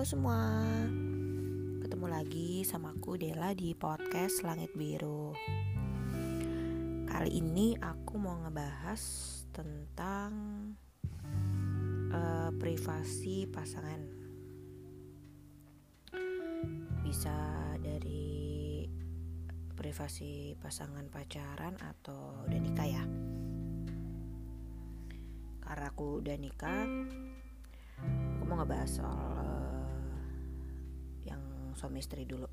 Semua. Ketemu lagi sama aku Dela di podcast Langit Biru. Kali ini aku mau ngebahas tentang uh, privasi pasangan. Bisa dari privasi pasangan pacaran atau udah nikah ya? Karena aku udah nikah Aku mau ngebahas soal suami istri dulu.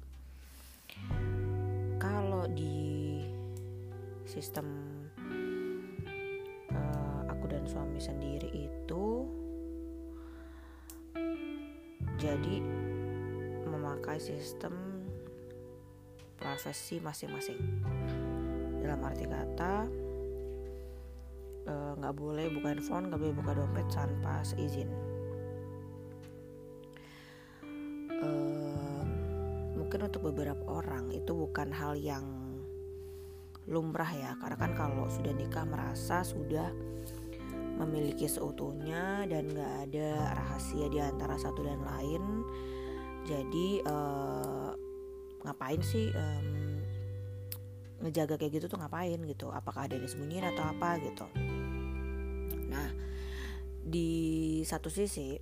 Kalau di sistem uh, aku dan suami sendiri itu jadi memakai sistem profesi masing-masing. Dalam arti kata eh, nggak uh, boleh buka handphone nggak boleh buka dompet tanpa seizin mungkin untuk beberapa orang itu bukan hal yang lumrah ya karena kan kalau sudah nikah merasa sudah memiliki seutuhnya dan gak ada rahasia di antara satu dan lain. Jadi uh, ngapain sih um, ngejaga kayak gitu tuh ngapain gitu? Apakah ada yang disembunyiin atau apa gitu? Nah di satu sisi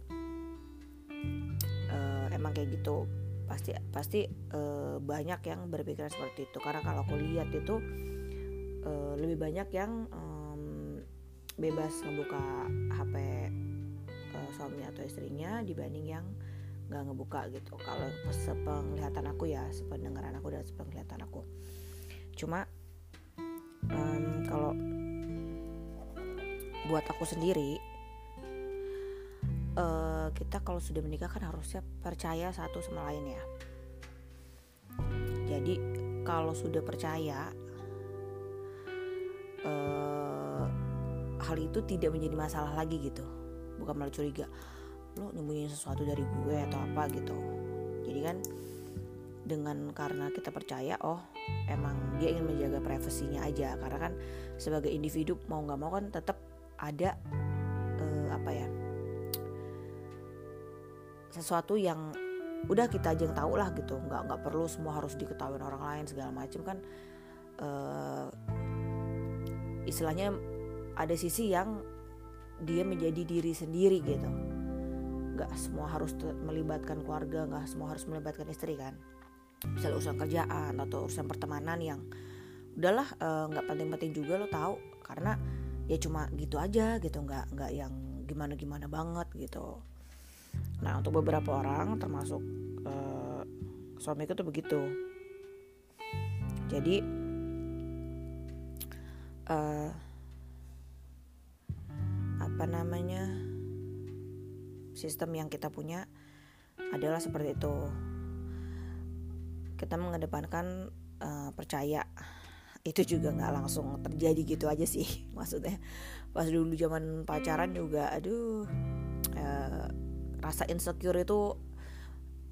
uh, emang kayak gitu pasti pasti uh, banyak yang berpikiran seperti itu. Karena kalau aku lihat itu uh, lebih banyak yang um, bebas membuka HP uh, eh, suami atau istrinya dibanding yang nggak ngebuka gitu. Kalau sepenglihatan aku ya sependengaran aku dan sepenglihatan aku. Cuma um, kalau buat aku sendiri uh, kita kalau sudah menikah kan harusnya percaya satu sama lain ya. Jadi kalau sudah percaya uh, hal itu tidak menjadi masalah lagi gitu. Bukan malah curiga lo nyembunyiin sesuatu dari gue atau apa gitu. Jadi kan dengan karena kita percaya oh emang dia ingin menjaga privasinya aja. Karena kan sebagai individu mau nggak mau kan tetap ada uh, apa ya sesuatu yang udah kita aja yang tahu lah gitu. Nggak nggak perlu semua harus diketahui orang lain segala macam kan uh, istilahnya ada sisi yang dia menjadi diri sendiri gitu. Nggak semua harus melibatkan keluarga nggak semua harus melibatkan istri kan. Misalnya urusan kerjaan atau urusan pertemanan yang udahlah eh, nggak uh, penting-penting juga lo tahu karena ya cuma gitu aja gitu nggak nggak yang gimana gimana banget gitu Nah untuk beberapa orang termasuk uh, suamiku tuh begitu. Jadi uh, apa namanya sistem yang kita punya adalah seperti itu. Kita mengedepankan uh, percaya itu juga nggak langsung terjadi gitu aja sih maksudnya pas dulu zaman pacaran juga aduh uh, rasa insecure itu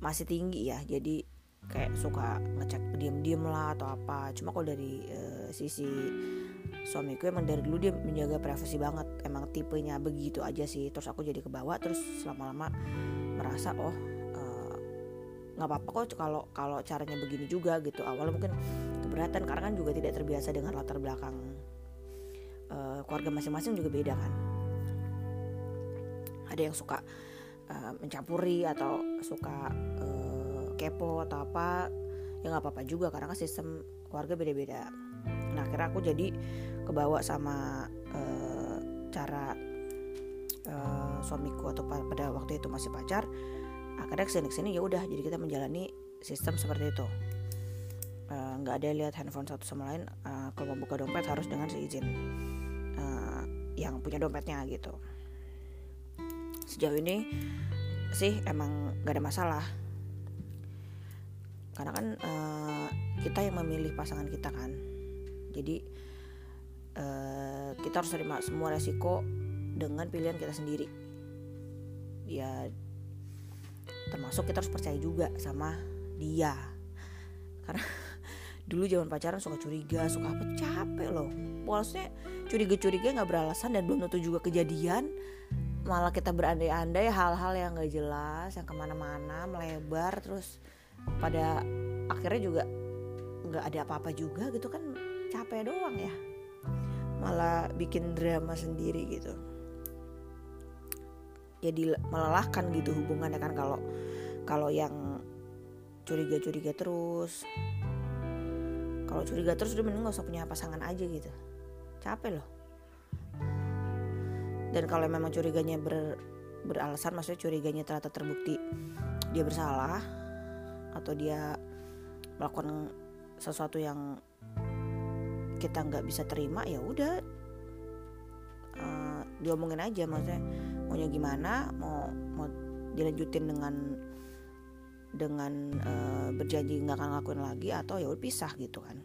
masih tinggi ya. Jadi kayak suka ngecek diem-diem lah atau apa. Cuma kalau dari uh, sisi suamiku emang dari dulu dia menjaga privasi banget. Emang tipenya begitu aja sih. Terus aku jadi kebawa terus lama-lama merasa oh eh, nggak uh, apa-apa kok kalau kalau caranya begini juga gitu. Awalnya mungkin keberatan karena kan juga tidak terbiasa dengan latar belakang uh, keluarga masing-masing juga beda kan. Ada yang suka uh, mencampuri atau suka uh, kepo atau apa ya nggak apa-apa juga karena kan sistem keluarga beda-beda. Nah akhirnya aku jadi kebawa sama uh, cara uh, suamiku atau pada waktu itu masih pacar akhirnya ke sini ke sini ya udah jadi kita menjalani sistem seperti itu. Nggak uh, ada lihat handphone satu sama lain uh, kalau mau buka dompet harus dengan seizin uh, yang punya dompetnya gitu sejauh ini sih emang gak ada masalah. Karena kan uh, kita yang memilih pasangan kita kan. Jadi uh, kita harus terima semua resiko dengan pilihan kita sendiri. Ya termasuk kita harus percaya juga sama dia. Karena dulu zaman pacaran suka curiga suka apa capek loh. Maksudnya curiga-curiga nggak beralasan dan belum tentu juga kejadian malah kita berandai-andai hal-hal yang gak jelas yang ke mana-mana melebar terus pada akhirnya juga nggak ada apa-apa juga gitu kan capek doang ya. Malah bikin drama sendiri gitu. Jadi melelahkan gitu hubungannya kan kalau kalau yang curiga-curiga terus. Kalau curiga terus udah mending gak usah punya pasangan aja gitu. Capek loh dan kalau memang curiganya ber, beralasan maksudnya curiganya ternyata terbukti dia bersalah atau dia melakukan sesuatu yang kita nggak bisa terima ya udah. Uh, diomongin aja maksudnya maunya gimana mau mau dilanjutin dengan dengan uh, berjanji nggak akan ngelakuin lagi atau ya udah pisah gitu kan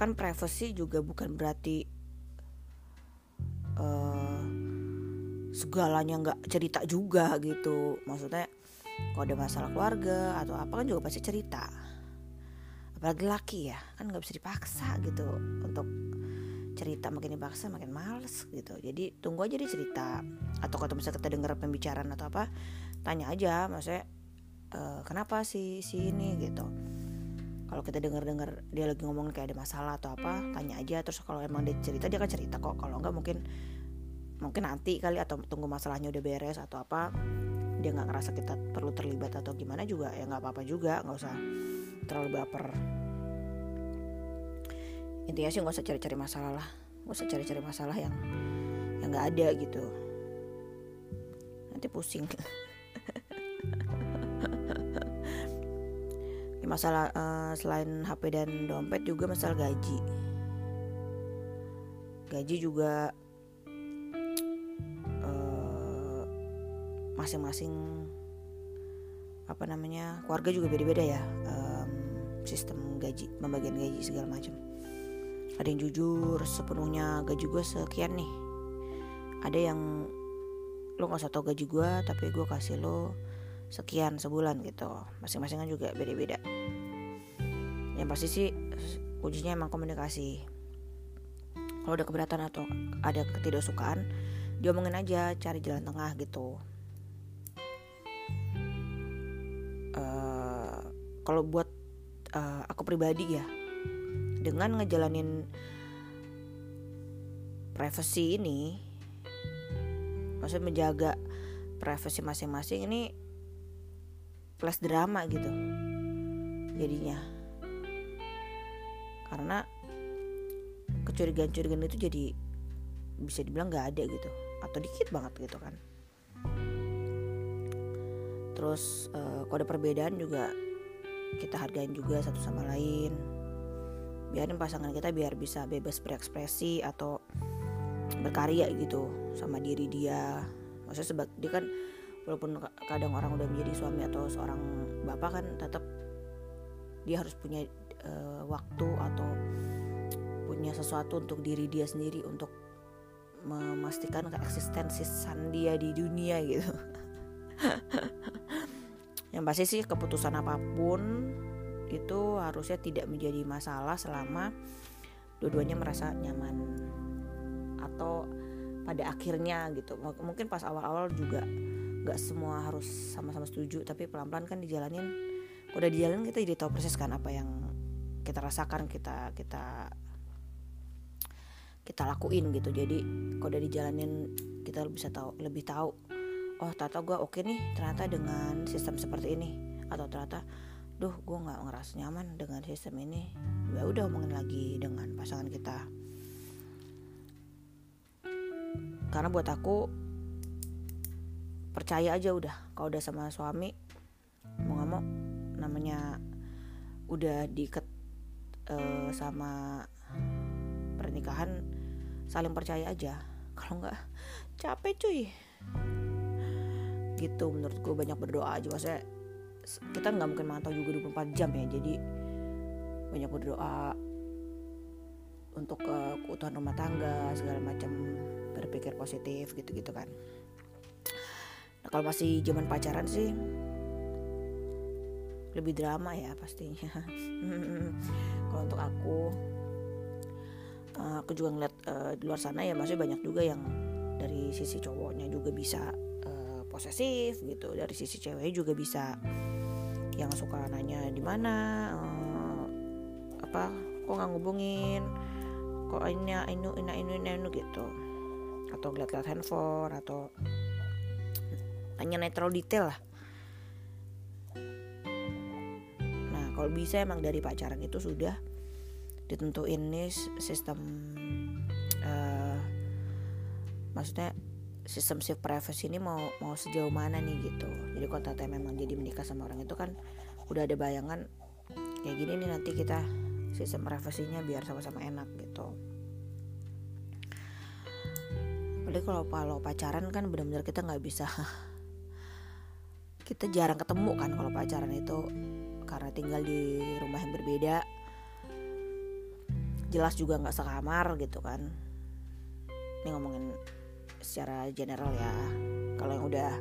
kan privacy juga bukan berarti uh, segalanya nggak cerita juga gitu. Maksudnya kalau ada masalah keluarga atau apa kan juga pasti cerita. Apalagi laki ya kan nggak bisa dipaksa gitu untuk cerita. Makin dipaksa makin males gitu. Jadi tunggu aja dia cerita. Atau kalau misalnya kita dengar pembicaraan atau apa tanya aja maksudnya e, kenapa sih si ini gitu kalau kita dengar-dengar dia lagi ngomong kayak ada masalah atau apa tanya aja. Terus kalau emang dia cerita dia akan cerita kok. Kalau enggak mungkin mungkin nanti kali atau tunggu masalahnya udah beres atau apa dia nggak ngerasa kita perlu terlibat atau gimana juga ya nggak apa-apa juga. Nggak usah terlalu baper. Intinya sih nggak usah cari-cari masalah lah. Nggak usah cari-cari masalah yang yang nggak ada gitu. Nanti pusing masalah uh, selain HP dan dompet juga masalah gaji. Gaji juga uh, masing-masing apa namanya keluarga juga beda-beda ya um, sistem gaji pembagian gaji segala macam. Ada yang jujur sepenuhnya gaji gue sekian nih. Ada yang lo nggak usah tau gaji gue tapi gue kasih lo sekian sebulan gitu. Masing-masing kan juga beda-beda yang pasti sih kuncinya emang komunikasi. Kalau ada keberatan atau ada ketidaksukaan diomongin aja cari jalan tengah gitu. Uh, kalau buat uh, aku pribadi ya dengan ngejalanin privasi ini maksudnya menjaga privasi masing-masing ini plus drama gitu jadinya karena kecurigaan-curigaan itu jadi bisa dibilang nggak ada gitu. Atau dikit banget gitu kan. Terus uh, ada perbedaan juga kita hargain juga satu sama lain. Biarin pasangan kita biar bisa bebas berekspresi atau berkarya gitu sama diri dia. Maksudnya sebab dia kan walaupun kadang orang udah menjadi suami atau seorang bapak kan tetap dia harus punya uh, waktu atau punya sesuatu untuk diri dia sendiri untuk memastikan keeksistensi san dia di dunia gitu. Yang pasti sih keputusan apa pun itu harusnya tidak menjadi masalah selama dua-duanya merasa nyaman. Atau pada akhirnya gitu. Mungkin pas awal-awal juga nggak semua harus sama-sama setuju tapi pelan-pelan kan dijalanin. Udah dijalanin kita jadi tahu persis kan apa yang kita rasakan kita kita kita lakuin gitu. Jadi kalau udah dijalanin kita bisa tahu lebih tahu oh ternyata gue oke nih ternyata dengan sistem seperti ini. Atau ternyata duh gue nggak ngerasa nyaman dengan sistem ini. Ya udah omongin lagi dengan pasangan kita. Karena buat aku percaya aja udah. Kalau udah sama suami mau nggak mau namanya udah diikat uh, sama pernikahan saling percaya aja. Kalau nggak capek cuy. Gitu menurut gue banyak berdoa aja. Maksudnya kita nggak mungkin mantau juga 24 jam ya. Jadi banyak berdoa untuk uh, keutuhan rumah tangga segala macam berpikir positif gitu-gitu kan. Nah, kalau masih zaman pacaran sih lebih drama ya pastinya. kalau untuk aku uh, aku juga ngeliat uh, di luar sana ya masih banyak juga yang dari sisi cowoknya juga bisa uh, posesif gitu. Dari sisi cewek juga bisa yang suka nanya di mana apa kok nggak ngubungin kok ini ini ini ini ini gitu. Atau lihat-lihat handphone atau hanya netral detail lah kalau bisa emang dari pacaran itu sudah ditentuin nih sistem uh, maksudnya sistem safe privacy ini mau mau sejauh mana nih gitu. Jadi kalau tata memang jadi menikah sama orang itu kan udah ada bayangan kayak gini nih nanti kita sistem privasinya biar sama-sama enak gitu. Apalagi kalau kalau pacaran kan benar-benar kita nggak bisa kita jarang ketemu kan kalau pacaran itu karena tinggal di rumah yang berbeda. Jelas juga nggak sekamar gitu kan. Ini ngomongin secara general ya. Kalau yang udah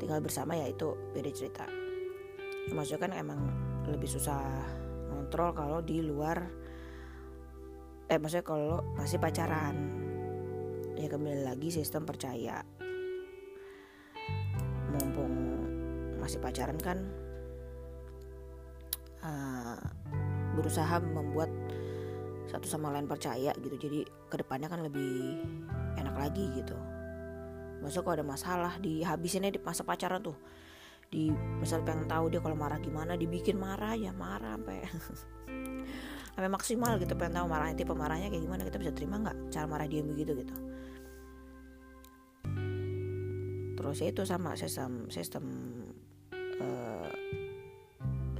tinggal bersama ya itu beda cerita. Maksudnya kan emang lebih susah kontrol kalau di luar eh maksudnya kalau masih pacaran. Ya kembali lagi sistem percaya. Mumpung masih pacaran kan uh, berusaha membuat satu sama lain percaya gitu. Jadi ke depannya kan lebih enak lagi gitu. Maksudnya kalau ada masalah dihabisinnya di masa pacaran tuh? Di misal pengen tahu dia kalau marah gimana dibikin marah ya marah sampai sampai maksimal gitu pengen tahu marahnya tipe marahnya kayak gimana kita bisa terima nggak cara marah dia begitu gitu. Terus ya itu sama sistem sistem uh,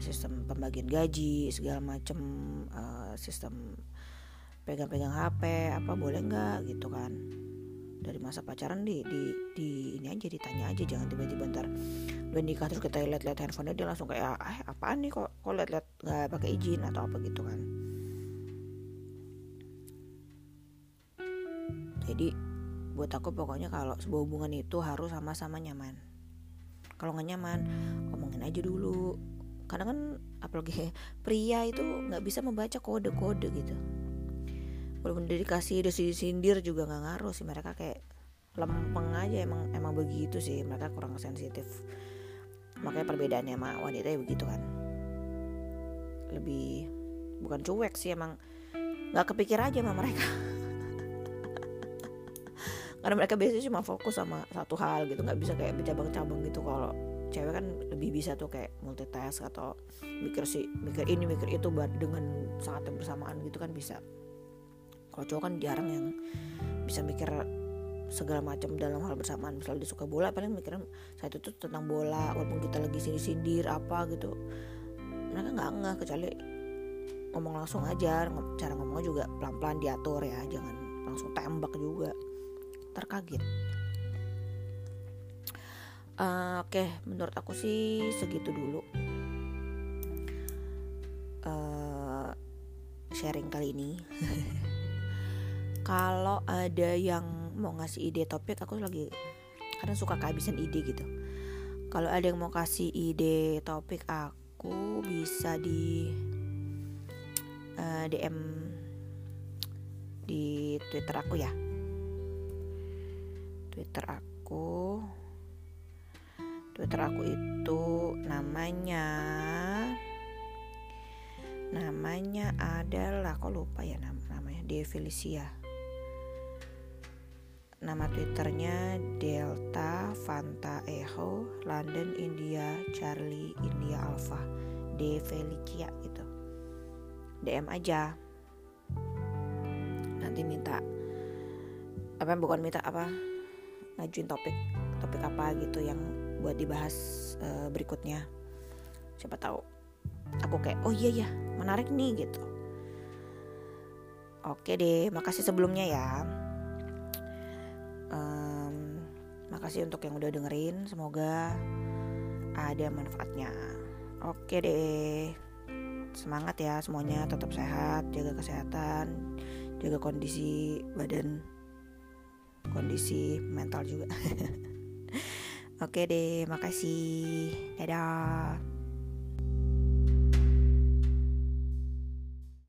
sistem pembagian gaji segala macam uh, sistem pegang-pegang HP apa boleh nggak gitu kan. Dari masa pacaran di, di di ini aja ditanya aja jangan tiba-tiba ntar udah nikah terus kita lihat-lihat handphonenya dia langsung kayak ah apaan nih kok kok lihat-lihat nggak pakai izin atau apa gitu kan. Jadi buat aku pokoknya kalau sebuah hubungan itu harus sama-sama nyaman. Kalau nggak nyaman ngomongin aja dulu karena kan apalagi pria itu nggak bisa membaca kode-kode gitu. Walaupun dikasih udah sindir juga nggak ngaruh sih. Mereka kayak lempeng aja. Emang emang begitu sih. Mereka kurang sensitif. Makanya perbedaannya sama wanita ya begitu kan. Lebih bukan cuek sih. Emang nggak kepikir aja sama mereka. Karena mereka biasanya cuma fokus sama satu hal gitu. Nggak bisa kayak bercabang-cabang gitu kalau cewek kan lebih bisa tuh kayak multitask atau mikir sih mikir ini mikir itu dengan sangat bersamaan gitu kan bisa. Kalau cowok kan jarang yang bisa mikir segala macam dalam hal bersamaan. Misalnya dia suka bola paling mikirnya saat itu tentang bola walaupun kita lagi sindir sindir apa gitu. Mereka nggak nggak kecuali ngomong langsung aja cara ngomongnya juga pelan pelan diatur ya jangan langsung tembak juga. Terkaget uh, oke okay, menurut aku sih segitu dulu. Uh, sharing kali ini. Kalau ada yang mau ngasih ide topik aku lagi kadang suka kehabisan ide gitu. Kalau ada yang mau kasih ide topik aku bisa di uh, eh, DM di Twitter aku ya. Twitter aku Twitter aku itu namanya namanya adalah kok lupa ya nam namanya Develicia Nama Twitternya Delta Fanta Echo London India Charlie India Alpha De Felicia gitu. DM aja. Nanti minta apa bukan minta apa ngajuin topik topik apa gitu yang buat dibahas uh, berikutnya. Siapa tahu. Aku kayak oh iya ya menarik nih gitu. Oke deh makasih sebelumnya ya. Um, makasih untuk yang udah dengerin semoga ada manfaatnya. Oke deh semangat ya semuanya tetap sehat jaga kesehatan jaga kondisi badan kondisi mental juga oke deh makasih. Dadah